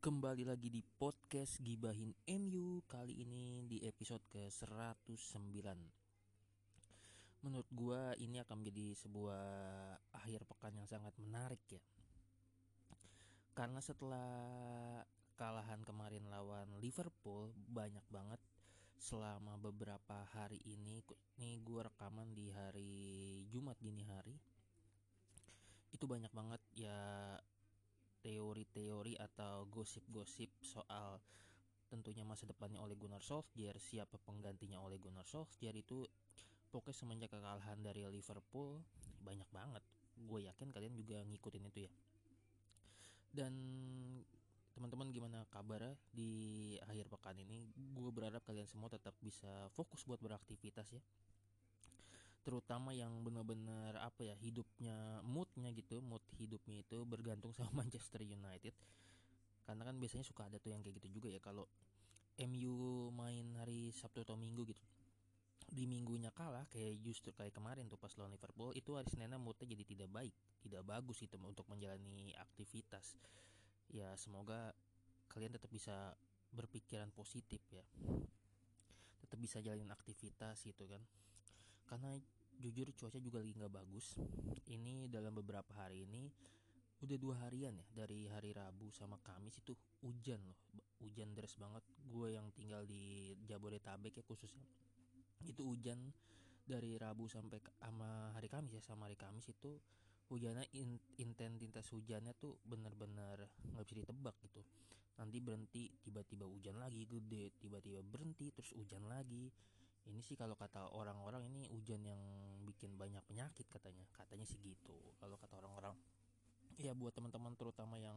Kembali lagi di podcast Gibahin MU Kali ini di episode ke-109 Menurut gua ini akan menjadi sebuah akhir pekan yang sangat menarik ya. Karena setelah kalahan kemarin lawan Liverpool Banyak banget selama beberapa hari ini Ini gua rekaman di hari Jumat dini hari Itu banyak banget ya teori-teori atau gosip-gosip soal tentunya masa depannya oleh Gunnar Solskjaer, siapa penggantinya oleh Gunnar Solskjaer itu pokoknya semenjak kekalahan dari Liverpool banyak banget. Gue yakin kalian juga ngikutin itu ya. Dan teman-teman gimana kabar di akhir pekan ini? Gue berharap kalian semua tetap bisa fokus buat beraktivitas ya terutama yang benar-benar apa ya hidupnya moodnya gitu mood hidupnya itu bergantung sama Manchester United. Karena kan biasanya suka ada tuh yang kayak gitu juga ya kalau MU main hari Sabtu atau Minggu gitu. Di minggunya kalah kayak justru kayak kemarin tuh pas lawan Liverpool itu hari Senin moodnya jadi tidak baik tidak bagus itu untuk menjalani aktivitas. Ya semoga kalian tetap bisa berpikiran positif ya. Tetap bisa jalanin aktivitas gitu kan. Karena jujur cuaca juga lagi nggak bagus. Ini dalam beberapa hari ini udah dua harian ya dari hari Rabu sama Kamis itu hujan loh. Hujan deras banget. Gue yang tinggal di Jabodetabek ya khususnya. Itu hujan dari Rabu sampai sama hari Kamis ya sama hari Kamis itu hujannya in, intensitas hujannya tuh bener-bener nggak bisa ditebak gitu. Nanti berhenti tiba-tiba hujan lagi gede tiba-tiba berhenti terus hujan lagi ini sih kalau kata orang-orang ini hujan yang bikin banyak penyakit katanya. Katanya sih gitu. Kalau kata orang-orang ya buat teman-teman terutama yang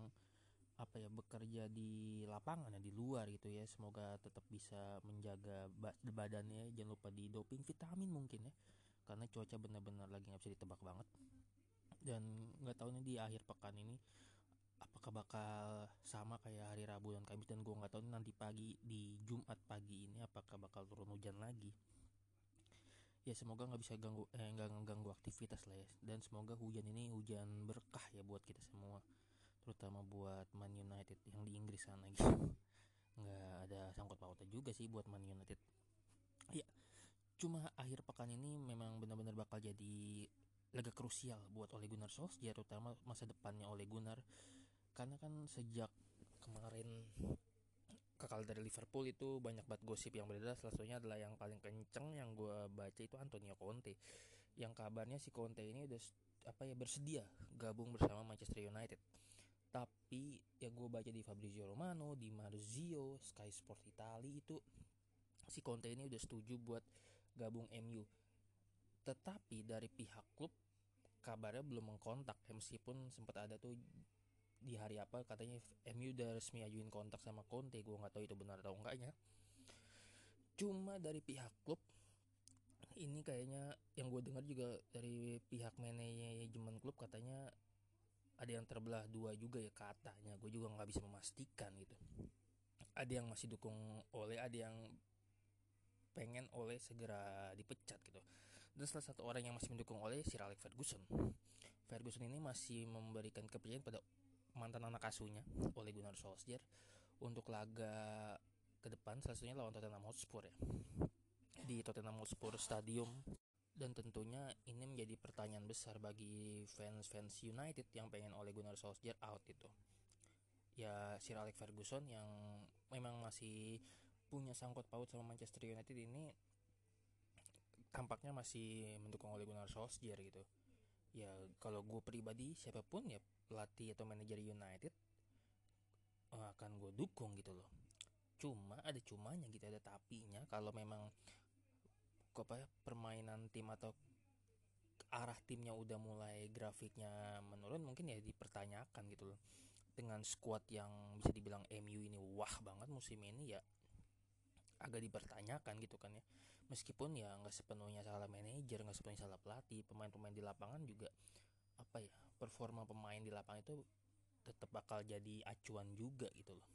apa ya bekerja di lapangan ya di luar gitu ya semoga tetap bisa menjaga badannya. Jangan lupa di doping vitamin mungkin ya karena cuaca benar-benar lagi nggak bisa ditebak banget. Dan nggak tahu nih di akhir pekan ini apakah bakal sama kayak hari Rabu dan Kamis dan gue nggak tahu nanti pagi di Jumat pagi ini apakah bakal turun hujan lagi. Ya semoga nggak bisa ganggu eh nggak ganggu aktivitas lah ya. Dan semoga hujan ini hujan berkah ya buat kita semua. Terutama buat Man United yang di Inggris sana gitu. Nggak ada sangkut pautnya juga sih buat Man United. Ya cuma akhir pekan ini memang benar-benar bakal jadi laga krusial buat Ole Gunnar Solskjaer terutama masa depannya Ole Gunnar karena kan sejak kemarin kekal dari Liverpool itu banyak banget gosip yang beredar. Salah satunya adalah yang paling kenceng yang gue baca itu Antonio Conte. Yang kabarnya si Conte ini udah apa ya bersedia gabung bersama Manchester United. Tapi yang gue baca di Fabrizio Romano di Marzio Sky Sport Italia itu si Conte ini udah setuju buat gabung MU tetapi dari pihak klub kabarnya belum mengkontak. Meskipun sempat ada tuh di hari apa katanya MU udah resmi ajuin kontak sama Conte gue nggak tahu itu benar atau enggaknya. Cuma dari pihak klub ini kayaknya yang gue dengar juga dari pihak manajemen klub katanya ada yang terbelah dua juga ya katanya. Gue juga nggak bisa memastikan gitu. Ada yang masih dukung oleh ada yang pengen oleh segera dipecat gitu. Dan salah satu orang yang masih mendukung oleh Sir Alex Ferguson. Ferguson ini masih memberikan kepercayaan pada mantan anak asuhnya oleh Gunnar Solskjaer untuk laga ke depan salah satunya lawan Tottenham Hotspur ya. Di Tottenham Hotspur Stadium. Dan tentunya ini menjadi pertanyaan besar bagi fans-fans United yang pengen oleh Gunnar Solskjaer out itu. Ya Sir Alex Ferguson yang memang masih punya sangkut paut sama Manchester United ini tampaknya masih mendukung oleh Gunnar Solskjaer gitu. Ya kalau gue pribadi siapa pun ya pelatih atau manajer United eh, akan gue dukung gitu loh. Cuma ada cumanya gitu ada tapinya. Kalau memang apa ya permainan tim atau arah timnya udah mulai grafiknya menurun mungkin ya dipertanyakan gitu loh. Dengan squad yang bisa dibilang MU ini wah banget musim ini ya agak dipertanyakan gitu kan ya. Meskipun ya nggak sepenuhnya salah manajer nggak sepenuhnya salah pelatih pemain-pemain di lapangan juga apa ya performa pemain di lapangan itu tetap bakal jadi acuan juga gitu loh.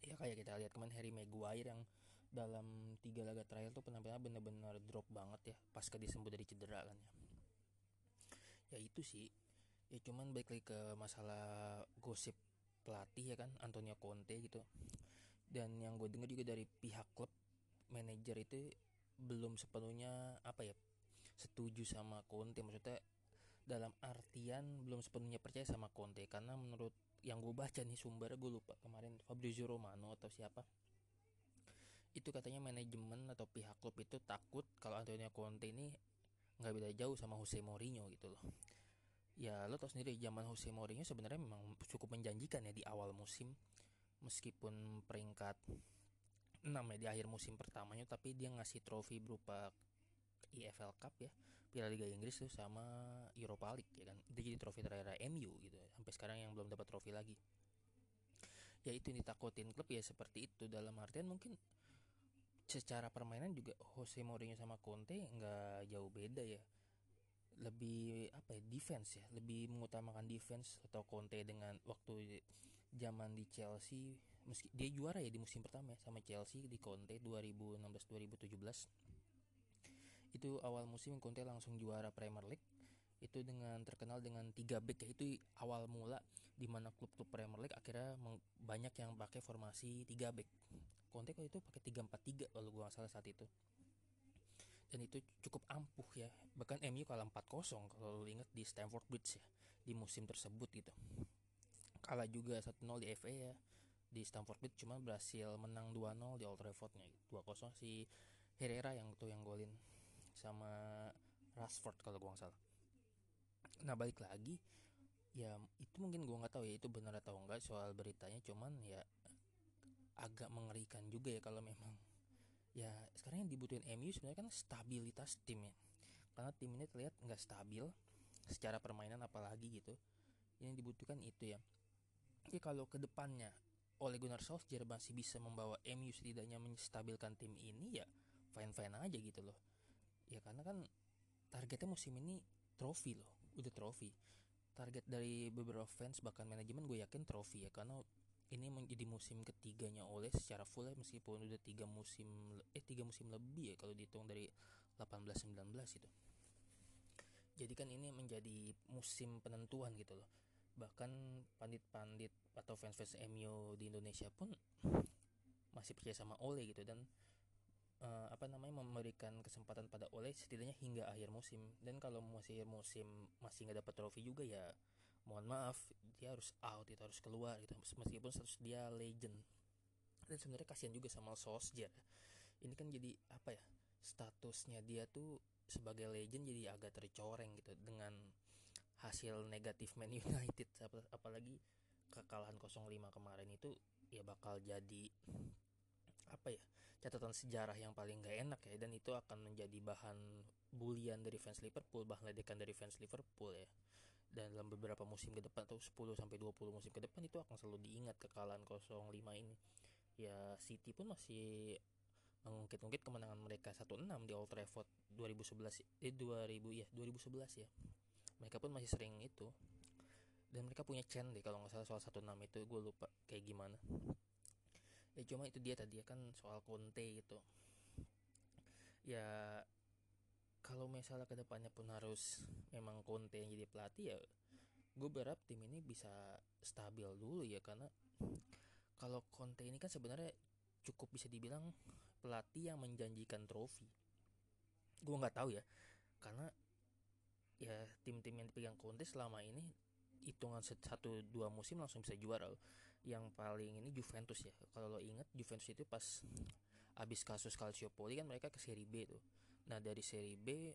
Ya kayak kita lihat kemarin Harry Maguire yang dalam tiga laga terakhir tuh penampilannya bener-bener drop banget ya pasca disembuh dari cedera kan ya. Ya itu sih. Ya cuman balik lagi ke masalah gosip pelatih ya kan Antonio Conte gitu. Dan yang gue dengar juga dari pihak klub manajer itu belum sepenuhnya apa ya setuju sama Conte. Maksudnya dalam artian belum sepenuhnya percaya sama Conte karena menurut yang gue baca nih sumber gue lupa kemarin Fabrizio Romano atau siapa itu katanya manajemen atau pihak klub itu takut kalau Antonio Conte ini nggak beda jauh sama Jose Mourinho gitu loh. Ya lo tau sendiri zaman Jose Mourinho sebenarnya memang cukup menjanjikan ya di awal musim meskipun peringkat 6 ya di akhir musim pertamanya tapi dia ngasih trofi berupa EFL Cup ya Piala Liga Inggris tuh sama Europa League ya kan? Itu jadi trofi terakhir MU gitu sampai sekarang yang belum dapat trofi lagi. Ya itu yang ditakutin klub ya seperti itu. Dalam artian mungkin secara permainan juga Jose Mourinho sama Conte nggak jauh beda ya. Lebih apa ya defense ya. Lebih mengutamakan defense atau Conte dengan waktu zaman di Chelsea meski dia juara ya di musim pertama ya sama Chelsea di Conte 2016 2017 itu awal musim Conte langsung juara Premier League. Itu dengan terkenal dengan tiga back ya. Itu awal mula di mana klub-klub Premier League akhirnya banyak yang pakai formasi tiga back. Conte kalau itu pakai tiga empat tiga kalau gua salah saat itu. Dan itu cukup ampuh ya. Bahkan MU kalah 4-0 kalau lu inget di Stamford Bridge ya di musim tersebut gitu. Kalah juga 1-0 di FA ya di Stamford Bridge cuma berhasil menang 2-0 di Old Traffordnya. 2-0 si Herrera yang tuh yang golin sama Rashford kalau gua nggak salah. Nah balik lagi ya itu mungkin gua nggak tahu ya itu benar atau enggak soal beritanya cuman ya agak mengerikan juga ya kalau memang ya sekarang yang dibutuhin MU sebenarnya kan stabilitas tim ya. Karena tim ini terlihat nggak stabil secara permainan apalagi gitu. Yang dibutuhkan itu ya. Ya kalau ke depannya oleh Gunnar Solskjaer masih bisa membawa MU setidaknya menstabilkan tim ini ya fine fine aja gitu loh ya karena kan targetnya musim ini trofi loh udah trofi. Target dari beberapa fans bahkan manajemen gue yakin trofi ya karena ini menjadi musim ketiganya oleh secara full ya meskipun udah tiga musim eh tiga musim lebih ya kalau dihitung dari 18-19 itu jadi kan ini menjadi musim penentuan gitu loh. Bahkan pandit-pandit atau fans-fans MU di Indonesia pun masih percaya sama Ole gitu dan uh, apa namanya memberikan kesempatan pada Ole setidaknya hingga akhir musim. Dan kalau masih musim masih nggak dapat trofi juga ya mohon maaf dia harus out itu harus keluar gitu. Meskipun status dia legend. Dan sebenarnya kasihan juga sama Solskjaer. Ini kan jadi apa ya statusnya dia tuh sebagai legend jadi agak tercoreng gitu dengan hasil negatif Man United. Apalagi kekalahan 0-5 kemarin itu ya bakal jadi apa ya catatan sejarah yang paling gak enak ya dan itu akan menjadi bahan bulian dari fans Liverpool bahan ledekan dari fans Liverpool ya dan dalam beberapa musim ke depan atau 10 sampai 20 musim ke depan itu akan selalu diingat kekalahan 0-5 ini. Ya City pun masih mengungkit-ungkit kemenangan mereka 1-6 di Old Trafford 2011 eh 2000 ya 2011 ya. Mereka pun masih sering itu. Dan mereka punya chance deh kalau nggak salah soal 1-6 itu gue lupa kayak gimana. Ya cuma itu dia tadi ya kan soal Conte gitu. Ya kalau misalnya ke depannya pun harus memang Conte yang jadi pelatih ya gue berharap tim ini bisa stabil dulu ya. Karena kalau Conte ini kan sebenarnya cukup bisa dibilang pelatih yang menjanjikan trofi. Gue nggak tahu ya. Karena ya tim-tim yang dipegang Conte selama ini hitungan satu dua musim langsung bisa juara yang paling ini Juventus ya kalau lo inget Juventus itu pas abis kasus Calciopoli kan mereka ke Serie B tuh Nah dari seri B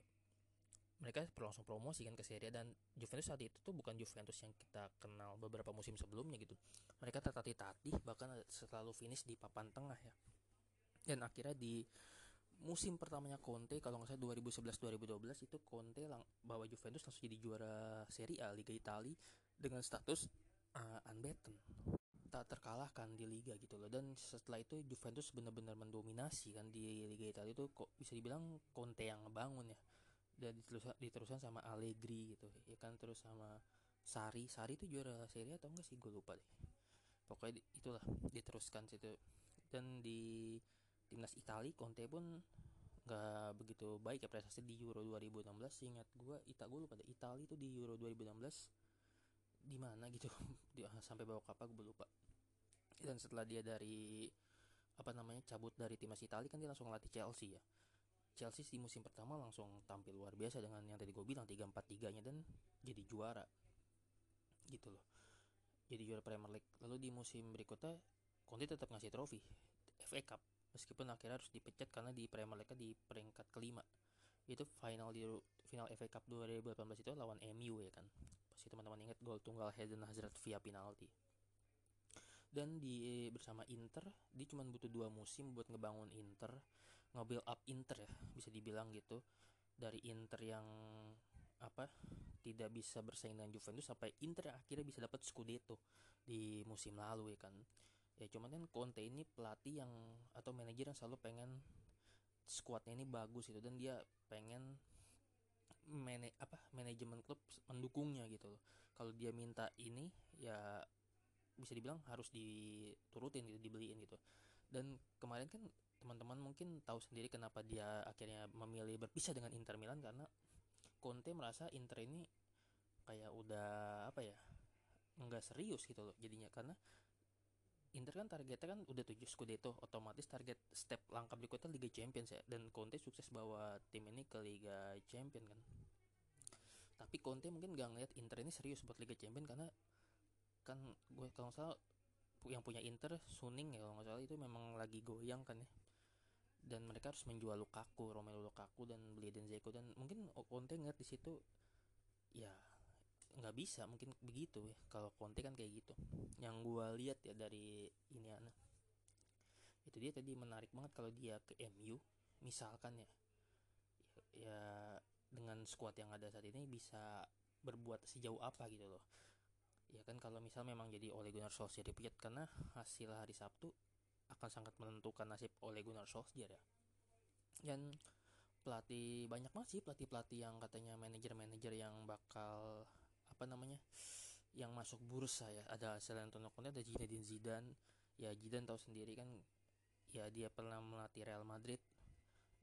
mereka langsung promosi kan ke Serie A dan Juventus saat itu tuh bukan Juventus yang kita kenal beberapa musim sebelumnya gitu. Mereka tertatih-tatih bahkan selalu finish di papan tengah ya. Dan akhirnya di musim pertamanya Conte kalau nggak salah 2011-2012 itu Conte lang bawa Juventus langsung jadi juara Serie A Liga Italia dengan status uh, unbeaten tak terkalahkan di liga gitu loh. Dan setelah itu Juventus benar-benar mendominasi kan di Liga Italia itu kok bisa dibilang Conte yang ngebangun ya. Dan diteruskan, diteruskan sama Allegri gitu ya kan terus sama Sari Sari itu juara Serie atau enggak sih? Gue lupa deh. Pokoknya itulah diteruskan situ. Dan di timnas Italia Conte pun nggak begitu baik ya prestasi di Euro 2016 ingat gue Ita gue lupa deh Italia itu di Euro 2016 di mana gitu. Sampai bawa kapal gue lupa. Dan setelah dia dari apa namanya cabut dari timnas Italia kan dia langsung latih Chelsea ya. Chelsea di musim pertama langsung tampil luar biasa dengan yang tadi gue bilang 3-4-3 nya dan jadi juara. Gitu loh. Jadi juara Premier League. Lalu di musim berikutnya Conte tetap ngasih trofi FA Cup. Meskipun akhirnya harus dipecat karena di Premier League di peringkat kelima. Itu final di final FA Cup 2018 itu lawan MU ya kan pasti teman-teman ingat gol tunggal Hayden Hazard via penalti? Dan di bersama Inter dia cuma butuh dua musim buat ngebangun Inter nge up Inter ya bisa dibilang gitu. Dari Inter yang apa tidak bisa bersaing dengan Juventus sampai Inter akhirnya bisa dapat Scudetto di musim lalu ya kan. Ya cuman kan Conte ini pelatih yang atau manajer yang selalu pengen skuadnya ini bagus itu dan dia pengen mana apa manajemen klub mendukungnya gitu loh. Kalau dia minta ini ya bisa dibilang harus diturutin gitu dibeliin gitu. Dan kemarin kan teman-teman mungkin tahu sendiri kenapa dia akhirnya memilih berpisah dengan Inter Milan karena Conte merasa Inter ini kayak udah apa ya nggak serius gitu loh jadinya. Karena Inter kan targetnya kan udah tujuh Scudetto otomatis target step langkah berikutnya Liga Champions ya. Dan Conte sukses bawa tim ini ke Liga Champions kan tapi Conte mungkin gak ngeliat Inter ini serius buat Liga Champions karena kan gue kalau salah yang punya Inter Suning ya kalau nggak salah. Itu memang lagi goyang kan ya. Dan mereka harus menjual Lukaku Romelu Lukaku dan beli Zeko dan mungkin Conte ngeliat di situ ya nggak bisa mungkin begitu ya. Kalau Conte kan kayak gitu. Yang gue lihat ya dari ini anak itu dia tadi menarik banget kalau dia ke MU misalkan ya. Ya dengan squad yang ada saat ini bisa berbuat sejauh apa gitu loh. Ya kan kalau misal memang jadi Ole Gunnar Solskjaer dipecat karena hasil hari Sabtu akan sangat menentukan nasib Ole Gunnar Solskjaer ya. Dan pelatih banyak banget sih pelatih pelatih yang katanya manajer-manajer yang bakal apa namanya yang masuk bursa ya. Ada selain Antonio Conte ada Zinedine Zidane. Ya Zidane tahu sendiri kan ya dia pernah melatih Real Madrid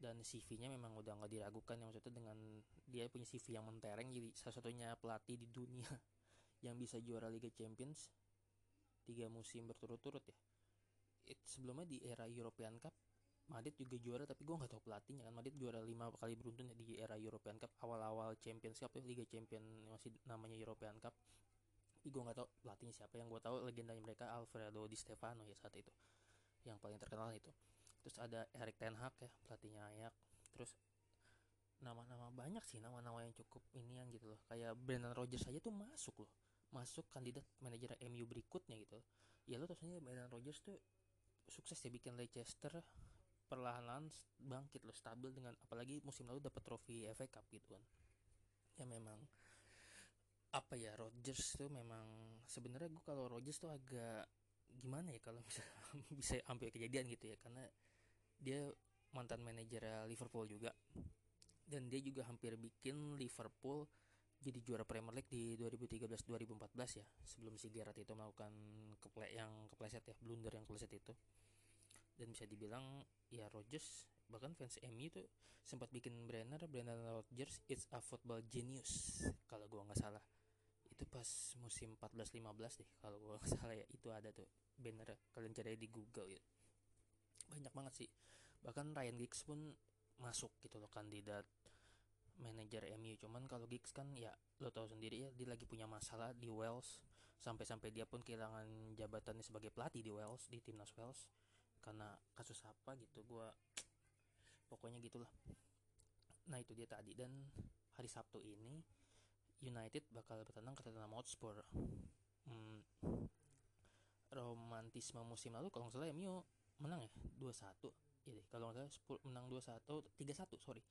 dan CV-nya memang udah nggak diragukan yang maksudnya dengan dia punya CV yang mentereng jadi salah satunya pelatih di dunia yang bisa juara Liga Champions tiga musim berturut-turut ya. It, sebelumnya di era European Cup Madrid juga juara tapi gue nggak tahu pelatihnya kan. Madrid juara lima kali beruntun ya di era European Cup awal-awal Champions Cup ya Liga Champion masih namanya European Cup. Tapi gue nggak tahu pelatihnya siapa. Yang gue tahu legendanya mereka Alfredo Di Stefano ya saat itu. Yang paling terkenal itu terus ada Erik Ten Hag ya pelatihnya Ayak terus nama-nama banyak sih nama-nama yang cukup ini yang gitu loh. Kayak Brendan Rodgers saja tuh masuk loh. Masuk kandidat manajer MU berikutnya gitu. Ya lo terusnya Brendan Rodgers tuh sukses ya bikin Leicester perlahan-lahan bangkit loh stabil dengan apalagi musim lalu dapat trofi FA Cup gitu kan. Ya memang apa ya Rodgers tuh memang sebenarnya gue kalau Rodgers tuh agak gimana ya kalau bisa bisa sampai kejadian gitu ya. Karena dia mantan manajer Liverpool juga. Dan dia juga hampir bikin Liverpool jadi juara Premier League di 2013-2014 ya sebelum si Gerrard itu melakukan keple yang kepleset ya blunder yang kepleset itu. Dan bisa dibilang ya Rodgers bahkan fans MU tuh sempat bikin banner Brendan Rodgers it's a football genius kalau gua nggak salah. Itu pas musim 14-15 deh kalau gua nggak salah ya itu ada tuh banner kalian cari di Google ya banyak banget sih bahkan Ryan Giggs pun masuk gitu loh kandidat manajer MU cuman kalau Giggs kan ya lo tau sendiri ya dia lagi punya masalah di Wales. Sampai-sampai dia pun kehilangan jabatannya sebagai pelatih di Wales di timnas Wales. Karena kasus apa gitu gue pokoknya gitulah. Nah itu dia tadi. Dan hari Sabtu ini United bakal bertandang ke Tottenham Hotspur. Hmm, romantisme musim lalu kalau nggak salah MU menang ya 2-1 ya deh kalau nggak salah menang 2-1 3-1 sorry.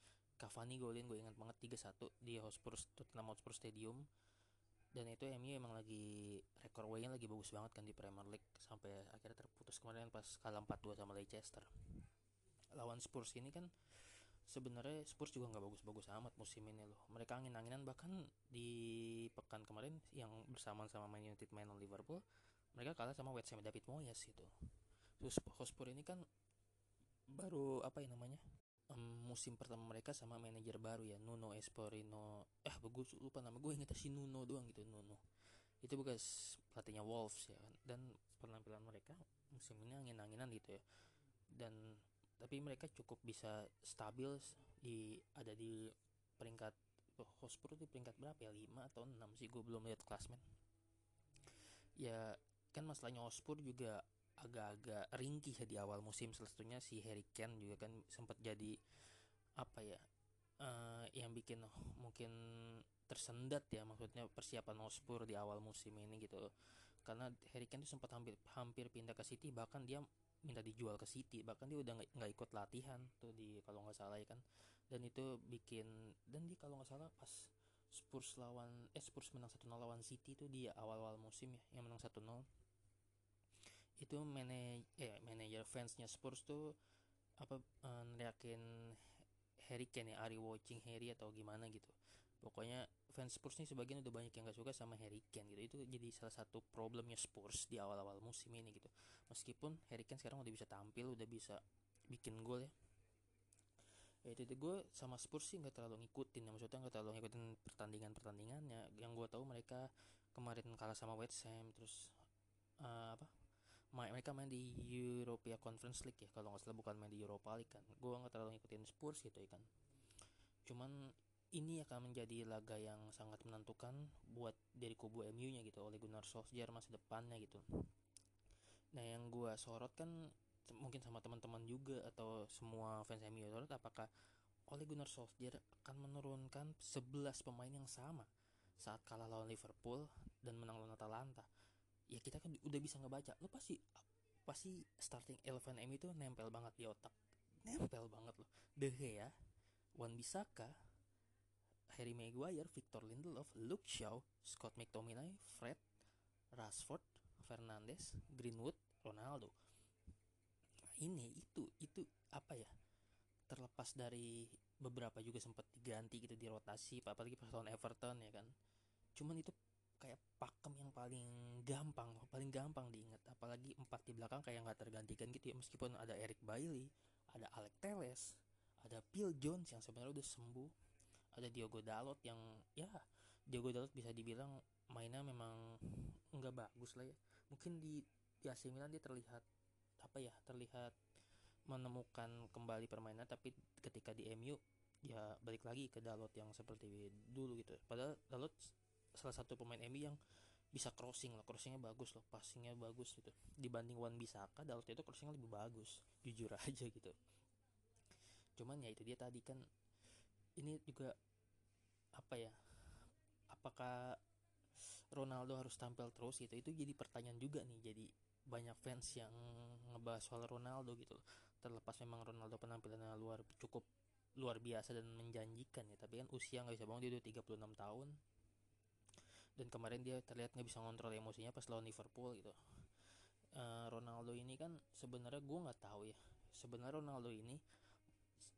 Cavani golin gue ingat banget 3-1 di Hotspur Tottenham Hotspur Stadium. Dan itu MU emang lagi rekor way lagi bagus banget kan di Premier League sampai akhirnya terputus kemarin pas kalah 4-2 sama Leicester. Lawan Spurs ini kan sebenarnya Spurs juga nggak bagus-bagus amat musim ini loh. Mereka angin-anginan bahkan di pekan kemarin yang bersamaan sama Man United main Liverpool mereka kalah sama West Ham David Moyes gitu. Terus Hotspur ini kan baru apa ya namanya um, musim pertama mereka sama manajer baru ya Nuno Espirito. Eh bagus lupa nama gue inget si Nuno doang gitu Nuno. Itu bekas pelatihnya Wolves ya dan penampilan mereka musim ini angin-anginan gitu ya. Dan tapi mereka cukup bisa stabil di ada di peringkat oh, Hotspur di peringkat berapa ya 5 atau 6 sih gue belum lihat klasmen ya kan masalahnya Hotspur juga agak-agak ringkih ya di awal musim. Salah si Harry Kane juga kan sempat jadi apa ya uh, yang bikin mungkin tersendat ya maksudnya persiapan Hotspur di awal musim ini gitu. Karena Harry Kane itu sempat hampir hampir pindah ke City bahkan dia minta dijual ke City. Bahkan dia udah nggak ikut latihan tuh di kalau nggak salah ya kan. Dan itu bikin dan dia kalau nggak salah pas Spurs lawan eh Spurs menang 1-0 lawan City tuh di awal-awal musim ya yang menang 1-0 itu manaj eh manajer fansnya Spurs tuh apa uh, neriakin Harry Kane ya Ari watching Harry atau gimana gitu. Pokoknya fans Spurs nih sebagian udah banyak yang gak suka sama Harry Kane gitu. Itu jadi salah satu problemnya Spurs di awal-awal musim ini gitu. Meskipun Harry Kane sekarang udah bisa tampil udah bisa bikin gol ya. Ya itu, itu gue sama Spurs sih nggak terlalu ngikutin ya. Maksudnya nggak terlalu ngikutin pertandingan pertandingannya yang gue tahu mereka kemarin kalah sama West Ham terus uh, apa mereka main di Europea Conference League ya kalau nggak salah bukan main di Europa League kan. Gue nggak terlalu ngikutin Spurs gitu ya kan. Cuman ini akan menjadi laga yang sangat menentukan buat dari kubu MU nya gitu oleh Gunnar Solskjaer masa depannya gitu. Nah yang gue sorot kan mungkin sama teman-teman juga atau semua fans MU sorot apakah oleh Gunnar Solskjaer akan menurunkan 11 pemain yang sama saat kalah lawan Liverpool dan menang lawan Atalanta ya kita kan udah bisa ngebaca. Lo pasti pasti starting eleven M itu nempel banget di otak. Nempel banget loh. De Gea Wan Bisaka Harry Maguire Victor Lindelof Luke Shaw Scott McTominay Fred Rashford Fernandes Greenwood Ronaldo. Nah, ini itu itu apa ya? Terlepas dari beberapa juga sempat diganti gitu di rotasi apalagi pas lawan Everton ya kan? Cuman itu kayak pakem yang paling gampang paling gampang diingat. Apalagi empat di belakang kayak nggak tergantikan gitu ya. Meskipun ada Eric Bailey ada Alex Teles ada Phil Jones yang sebenarnya udah sembuh. Ada Diogo Dalot yang ya Diogo Dalot bisa dibilang mainnya memang nggak bagus lah ya. Mungkin di di AC Milan dia terlihat apa ya terlihat menemukan kembali permainan tapi ketika di MU ya balik lagi ke Dalot yang seperti dulu gitu. Padahal Dalot salah satu pemain MU yang bisa crossing lah crossingnya bagus loh passingnya bagus gitu. Dibanding Wan Bisaka Dalot itu crossingnya lebih bagus jujur aja gitu. Cuman ya itu dia tadi kan ini juga apa ya apakah Ronaldo harus tampil terus gitu? Itu jadi pertanyaan juga nih jadi banyak fans yang ngebahas soal Ronaldo gitu terlepas memang Ronaldo penampilannya luar cukup luar biasa dan menjanjikan ya tapi kan usia nggak bisa bohong dia udah 36 tahun dan kemarin dia terlihat nggak bisa ngontrol emosinya pas lawan Liverpool gitu. Uh, Ronaldo ini kan sebenarnya gue nggak tahu ya. Sebenarnya Ronaldo ini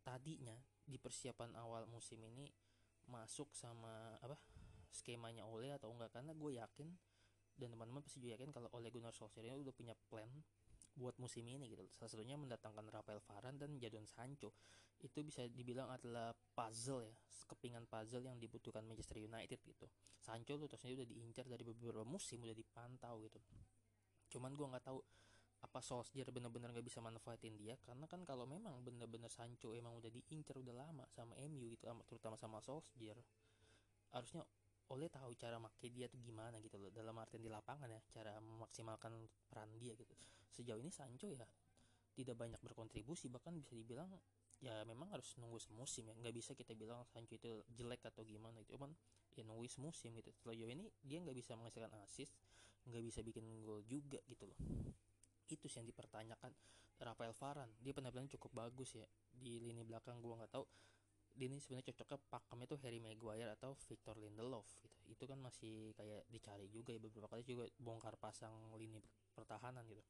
tadinya di persiapan awal musim ini masuk sama apa skemanya Ole atau enggak? Karena gue yakin dan teman-teman pasti juga yakin kalau Ole Gunnar Solskjaer ini udah punya plan buat musim ini gitu. Salah satunya mendatangkan Rafael Varane dan Jadon Sancho. Itu bisa dibilang adalah puzzle ya kepingan puzzle yang dibutuhkan Manchester United gitu. Sancho tuh terusnya udah diincar dari beberapa musim udah dipantau gitu. Cuman gue nggak tahu apa Solskjaer bener-bener nggak bisa manfaatin dia karena kan kalau memang bener-bener Sancho emang udah diincar udah lama sama MU gitu terutama sama Solskjaer harusnya Oleh tahu cara make dia tuh gimana gitu loh dalam artian di lapangan ya cara memaksimalkan peran dia gitu. Sejauh ini Sancho ya tidak banyak berkontribusi bahkan bisa dibilang ya memang harus nunggu semusim ya. Nggak bisa kita bilang Sancho itu jelek atau gimana itu cuman ya nunggu semusim gitu. Sejauh ini dia nggak bisa menghasilkan assist nggak bisa bikin gol juga gitu loh. Itu sih yang dipertanyakan Rafael Varane. Dia penampilan cukup bagus ya di lini belakang gue nggak tahu ini sebenarnya cocoknya pakemnya tuh Harry Maguire atau Victor Lindelof gitu. Itu kan masih kayak dicari juga ya beberapa kali juga bongkar pasang lini pertahanan gitu.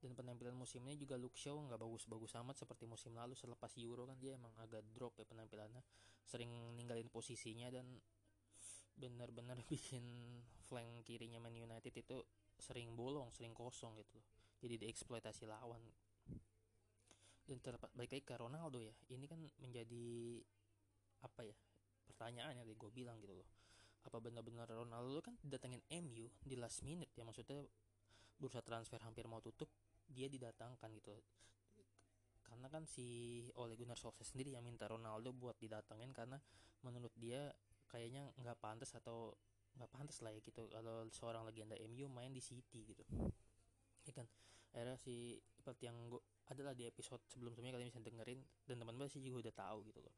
Dan penampilan musim ini juga Luke Shaw nggak bagus-bagus amat seperti musim lalu selepas Euro kan dia emang agak drop ya penampilannya. Sering ninggalin posisinya dan benar-benar bikin flank kirinya Man United itu sering bolong sering kosong gitu loh. Jadi dieksploitasi lawan dan terlepas baik lagi ke Ronaldo ya. Ini kan menjadi apa ya pertanyaan yang gue bilang gitu loh. Apa benar-benar Ronaldo kan didatengin MU di last minute ya? Maksudnya bursa transfer hampir mau tutup dia didatangkan gitu. Karena kan si Ole Gunnar Solskjaer sendiri yang minta Ronaldo buat didatengin karena menurut dia kayaknya nggak pantas atau nggak pantas lah ya gitu kalau seorang legenda MU main di City gitu. Ya kan? Era si seperti yang gua adalah di episode sebelum sebelumnya kalian bisa dengerin dan teman-teman sih juga udah tahu gitu loh.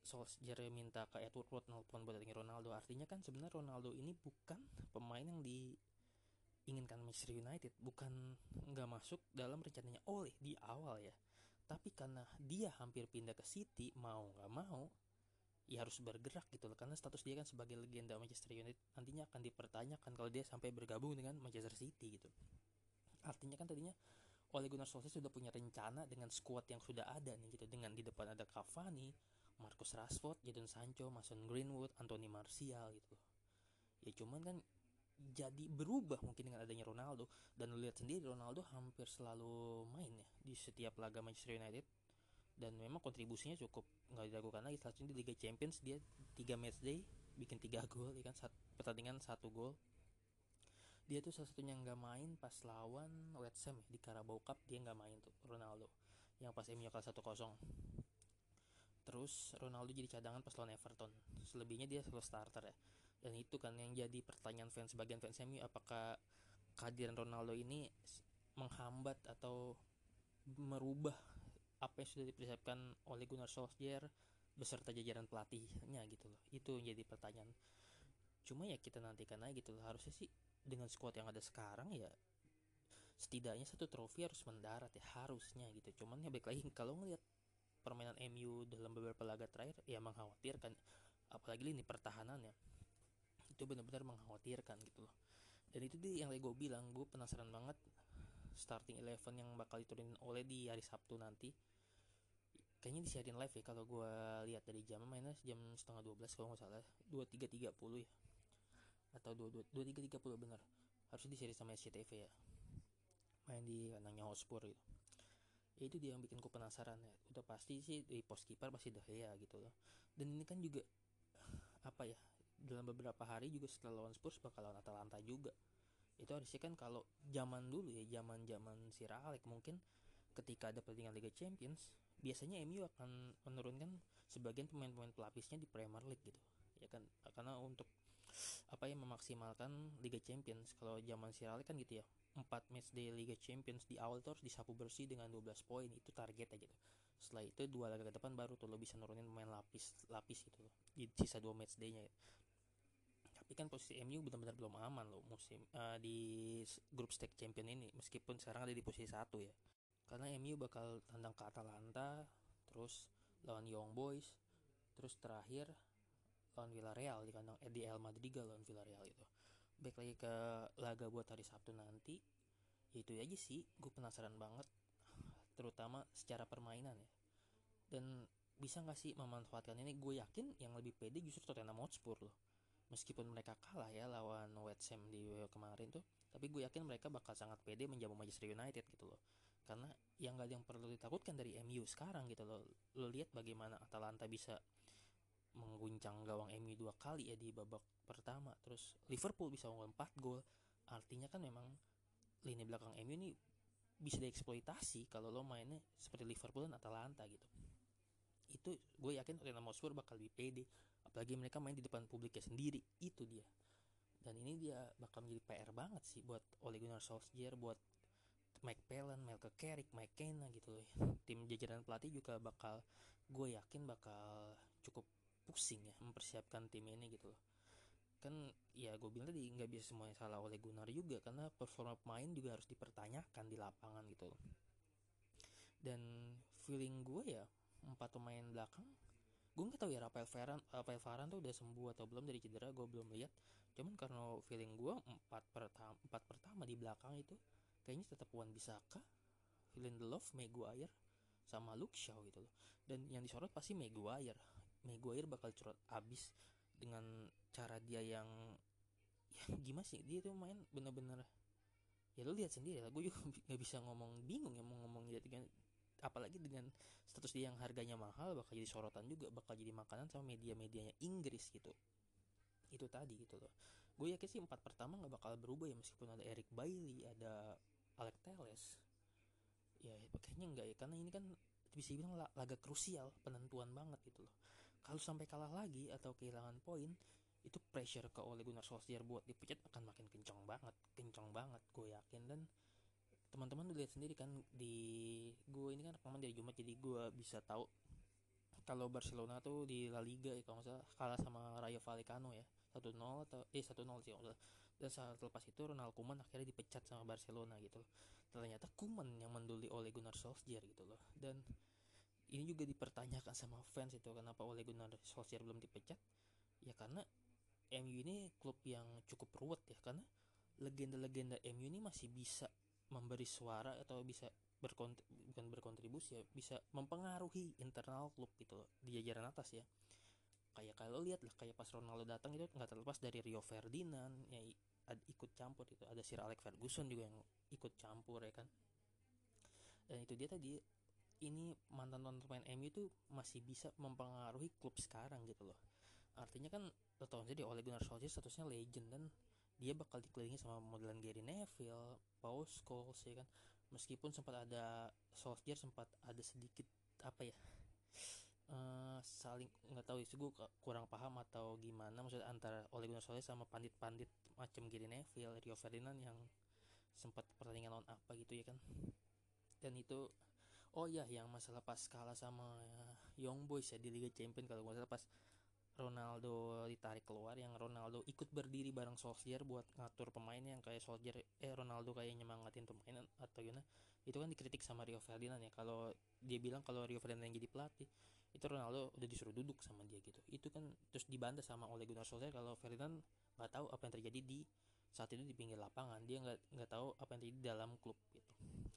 Solskjaer minta ke Edward Wood nelfon buat datengin Ronaldo. Artinya kan sebenarnya Ronaldo ini bukan pemain yang di inginkan Manchester United. Bukan nggak masuk dalam rencananya oleh di awal ya. Tapi karena dia hampir pindah ke City mau nggak mau ya harus bergerak gitu loh. Karena status dia kan sebagai legenda Manchester United nantinya akan dipertanyakan kalau dia sampai bergabung dengan Manchester City gitu. Artinya kan tadinya oleh Gunnar Solskjaer sudah punya rencana dengan skuad yang sudah ada nih gitu. Dengan di depan ada Cavani, Marcus Rashford, Jadon Sancho, Mason Greenwood, Anthony Martial gitu. Ya cuman kan jadi berubah mungkin dengan adanya Ronaldo. Dan lihat sendiri Ronaldo hampir selalu main ya di setiap laga Manchester United. Dan memang kontribusinya cukup nggak diragukan lagi. Saat ini di Liga Champions dia tiga match day bikin tiga gol ya kan? Saat pertandingan satu gol dia tuh salah satunya nggak main pas lawan West Ham ya, di Carabao Cup dia nggak main tuh Ronaldo. Yang pas MU kalah satu kosong. Terus Ronaldo jadi cadangan pas lawan Everton. Selebihnya dia selalu starter ya. Dan itu kan yang jadi pertanyaan fans sebagian fans MU apakah kehadiran Ronaldo ini menghambat atau merubah apa yang sudah dipersiapkan oleh Gunnar Solskjaer beserta jajaran pelatihnya gitu loh. Itu yang jadi pertanyaan cuma ya kita nantikan aja gitu harusnya sih dengan squad yang ada sekarang ya setidaknya satu trofi harus mendarat ya harusnya gitu. Cuman ya baik lagi kalau ngelihat permainan MU dalam beberapa laga terakhir ya mengkhawatirkan apalagi ini pertahanannya itu benar-benar mengkhawatirkan gitu loh. Dan itu dia yang gue bilang gue penasaran banget starting eleven yang bakal diturunin oleh di hari Sabtu nanti kayaknya disiarin live ya kalau gue lihat dari jam mainnya jam setengah 12 kalau nggak salah dua tiga tiga puluh ya atau dua dua dua tiga tiga puluh benar harusnya disiarin sama SCTV ya. Main di kandangnya Hotspur gitu. Ya itu dia yang bikin gue penasaran ya. Udah pasti sih di pos kiper pasti dah ya gitu loh dan ini kan juga apa ya dalam beberapa hari juga setelah lawan Spurs bakal lawan Atalanta juga. Itu harusnya kan kalau zaman dulu ya zaman zaman si Ralek mungkin ketika ada pertandingan Liga Champions biasanya MU akan menurunkan sebagian pemain-pemain pelapisnya di Premier League gitu. Ya kan karena untuk apa ya memaksimalkan Liga Champions. Kalau zaman si Ralek kan gitu ya 4 match day Liga Champions di awal tuh disapu bersih dengan 12 poin itu target aja gitu setelah itu dua laga ke depan baru tuh lo bisa nurunin pemain lapis lapis gitu loh di sisa dua match day-nya. Tapi kan posisi MU benar-benar belum aman loh musim uh, di grup stage champion ini meskipun sekarang ada di posisi satu ya. Karena MU bakal tandang ke Atalanta terus lawan Young Boys terus terakhir lawan Villarreal di kandang eh, di El Madrigal lawan Villarreal itu. Baik lagi ke laga buat hari Sabtu nanti ya itu aja sih gue penasaran banget terutama secara permainan ya. Dan bisa nggak sih memanfaatkan ini? Gue yakin yang lebih pede justru Tottenham Hotspur loh. Meskipun mereka kalah ya lawan West Ham di kemarin tuh tapi gue yakin mereka bakal sangat pede menjamu Manchester United gitu loh. Karena yang gak ada yang perlu ditakutkan dari MU sekarang gitu loh. Lo lihat bagaimana Atalanta bisa mengguncang gawang MU dua kali ya di babak pertama. Terus Liverpool bisa unggul 4 gol. Artinya kan memang lini belakang MU ini bisa dieksploitasi kalau lo mainnya seperti Liverpool dan Atalanta gitu. Itu gue yakin Tottenham Hotspur bakal lebih pede apalagi mereka main di depan publiknya sendiri. Itu dia. Dan ini dia bakal menjadi PR banget sih buat Ole Gunnar Solskjaer buat Mike Phelan, Melke Carrick, Mike Kenna gitu loh. Tim jajaran pelatih juga bakal gue yakin bakal cukup pusing ya mempersiapkan tim ini gitu loh. Kan ya gue bilang tadi nggak bisa semuanya salah oleh Gunnar juga karena performa pemain juga harus dipertanyakan di lapangan gitu dan feeling gue ya empat pemain belakang gue nggak tahu ya Rafael Varane Rafael Varane tuh udah sembuh atau belum dari cedera gue belum lihat. Cuman karena feeling gue empat pertama empat pertama di belakang itu kayaknya tetap Wan Bisaka Lindelof Maguire sama Luke Shaw gitu loh. Dan yang disorot pasti Maguire Maguire bakal curot abis dengan cara dia yang ya gimana sih? Dia tuh main bener-bener ya lo lihat sendiri lah gue juga nggak bisa ngomong bingung ya mau ngomong dia dengan apalagi dengan status dia yang harganya mahal bakal jadi sorotan juga bakal jadi makanan sama media-medianya Inggris gitu. Itu tadi gitu loh. Gue yakin sih empat pertama nggak bakal berubah ya meskipun ada Eric Bailey ada Alec Teles ya kayaknya enggak ya karena ini kan bisa dibilang laga krusial penentuan banget gitu loh kalau sampai kalah lagi atau kehilangan poin itu pressure ke Ole Gunnar Solskjaer buat dipecat akan makin kencang banget kencang banget gue yakin. Dan teman-teman udah lihat sendiri kan di gue ini kan rekaman dari Jumat jadi gue bisa tahu kalau Barcelona tuh di La Liga ya kalau salah kalah sama Rayo Vallecano ya. 1-0 atau eh 1-0 sih kalau dan saat lepas itu Ronald Koeman akhirnya dipecat sama Barcelona gitu loh. Ternyata Koeman yang menduli oleh Gunnar Solskjaer gitu loh. Dan ini juga dipertanyakan sama fans itu kenapa oleh Gunnar Solskjaer belum dipecat? Ya karena MU ini klub yang cukup ruwet ya karena legenda-legenda MU ini masih bisa memberi suara atau bisa berkont bukan berkontribusi ya bisa mempengaruhi internal klub gitu loh, di jajaran atas ya. Kayak kalau lihat lah kayak pas Ronaldo datang itu nggak terlepas dari Rio Ferdinand yang ikut campur itu ada Sir Alex Ferguson juga yang ikut campur ya kan. Dan itu dia tadi ini mantan mantan pemain MU itu masih bisa mempengaruhi klub sekarang gitu loh artinya kan tau jadi oleh Gunnar Solskjaer statusnya legend dan dia bakal dikelilingi sama modelan Gary Neville, Paul Scholes ya kan. Meskipun sempat ada Solskjaer sempat ada sedikit apa ya uh, saling nggak tahu sih gue kurang paham atau gimana maksud antara Ole Gunnar Solskjaer sama pandit-pandit macam Gary Neville, Rio Ferdinand yang sempat pertandingan lawan apa gitu ya kan. Dan itu oh ya yang masalah pas kalah sama Young Boys ya di Liga Champions kalau gue salah pas Ronaldo ditarik keluar yang Ronaldo ikut berdiri bareng Solskjaer buat ngatur pemain yang kayak Solskjaer eh Ronaldo kayak nyemangatin pemain atau gimana. Itu kan dikritik sama Rio Ferdinand ya. Kalau dia bilang kalau Rio Ferdinand yang jadi pelatih itu Ronaldo udah disuruh duduk sama dia gitu. Itu kan terus dibantah sama oleh Gunnar Solskjaer kalau Ferdinand nggak tahu apa yang terjadi di saat itu di pinggir lapangan. Dia nggak nggak tahu apa yang terjadi di dalam klub gitu.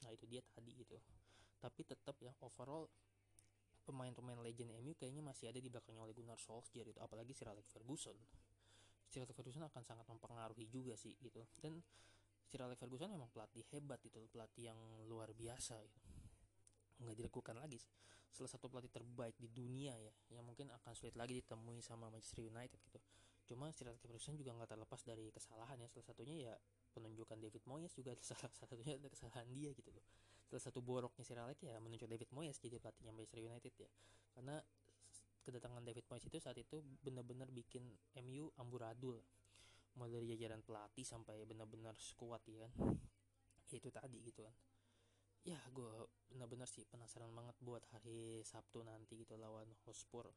Nah itu dia tadi gitu tapi tetap ya overall pemain-pemain legend MU kayaknya masih ada di belakangnya oleh Gunnar Solskjaer itu apalagi Sir Alex Ferguson. Sir Alex Ferguson akan sangat mempengaruhi juga sih gitu. Dan Sir Alex Ferguson memang pelatih hebat itu pelatih yang luar biasa gitu. nggak diragukan lagi salah satu pelatih terbaik di dunia ya yang mungkin akan sulit lagi ditemui sama Manchester United gitu. Cuma Sir Alex Ferguson juga nggak terlepas dari kesalahan ya. Salah satunya ya penunjukan David Moyes juga salah satunya ada kesalahan dia gitu loh salah satu boroknya Sir Alex ya menunjuk David Moyes jadi pelatihnya Manchester United ya. Karena kedatangan David Moyes itu saat itu benar-benar bikin MU amburadul. Mulai dari jajaran pelatih sampai benar-benar skuad ya kan. Ya, itu tadi gitu kan. Ya gue benar-benar sih penasaran banget buat hari Sabtu nanti gitu lawan Hotspur.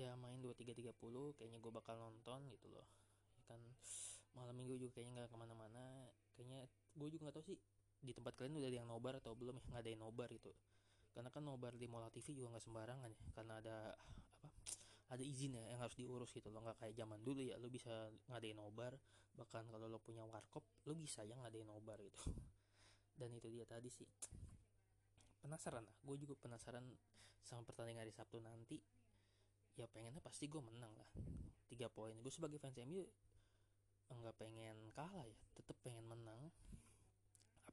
Ya main 23.30 kayaknya gue bakal nonton gitu loh. Ya kan malam minggu juga kayaknya nggak ke mana-mana. Kayaknya gue juga nggak tahu sih di tempat kalian udah ada yang nobar atau belum ya? Ngadain nobar itu karena kan nobar di Mola TV juga nggak sembarangan ya. Karena ada apa ada izin ya yang harus diurus gitu loh. Nggak kayak zaman dulu ya lo bisa ngadain nobar. Bahkan kalau lo punya warkop lo bisa yang ngadain nobar gitu. Dan itu dia tadi sih. Penasaran lah. Gue juga penasaran sama pertandingan hari Sabtu nanti. Ya pengennya pasti gue menang lah. Tiga poin. Gue sebagai fans MU nggak pengen kalah ya. Tetap pengen menang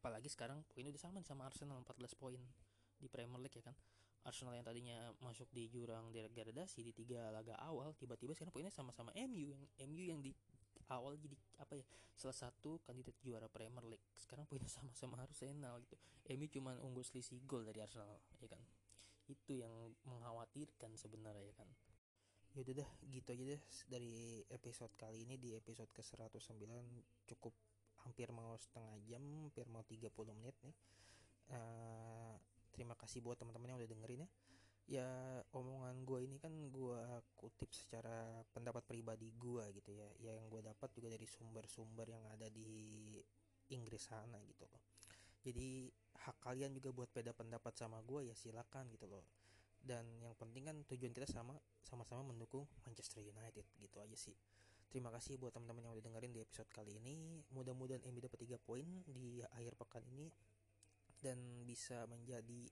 apalagi sekarang poinnya udah sama sama Arsenal 14 poin di Premier League ya kan. Arsenal yang tadinya masuk di jurang degradasi di tiga laga awal tiba-tiba sekarang poinnya sama-sama MU yang MU yang di awal jadi apa ya salah satu kandidat juara Premier League. Sekarang poinnya sama-sama Arsenal gitu. MU cuma unggul selisih gol dari Arsenal ya kan. Itu yang mengkhawatirkan sebenarnya ya kan. Ya udah dah gitu aja deh dari episode kali ini. Di episode ke 109 cukup hampir mau setengah jam hampir mau 30 menit nih. Uh, terima kasih buat teman-teman yang udah dengerin ya. Ya omongan gue ini kan gue kutip secara pendapat pribadi gue gitu ya. Ya yang gue dapat juga dari sumber-sumber yang ada di Inggris sana gitu loh. Jadi hak kalian juga buat beda pendapat sama gue ya silakan gitu loh. Dan yang penting kan tujuan kita sama sama-sama mendukung Manchester United gitu aja sih terima kasih buat teman-teman yang udah dengerin di episode kali ini. Mudah-mudahan MU dapat 3 poin di akhir pekan ini dan bisa menjadi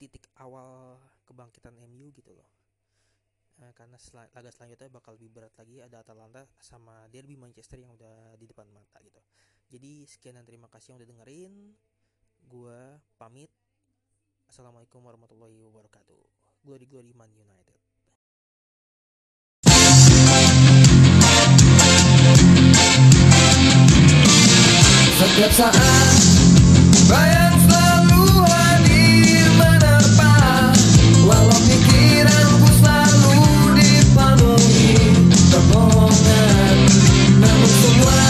titik awal kebangkitan MU gitu loh. Uh, karena sel laga selanjutnya bakal lebih berat lagi ada Atalanta sama Derby Manchester yang udah di depan mata gitu. Jadi sekian dan terima kasih yang udah dengerin. Gua pamit. Assalamualaikum warahmatullahi wabarakatuh. Glory Glory Man United Setiap saat bayang selalu hadir menerpa. Walau pikiranku selalu dipenuhi kebohongan. Namun semua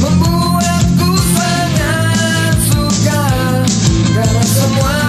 membuatku sangat suka. Karena semua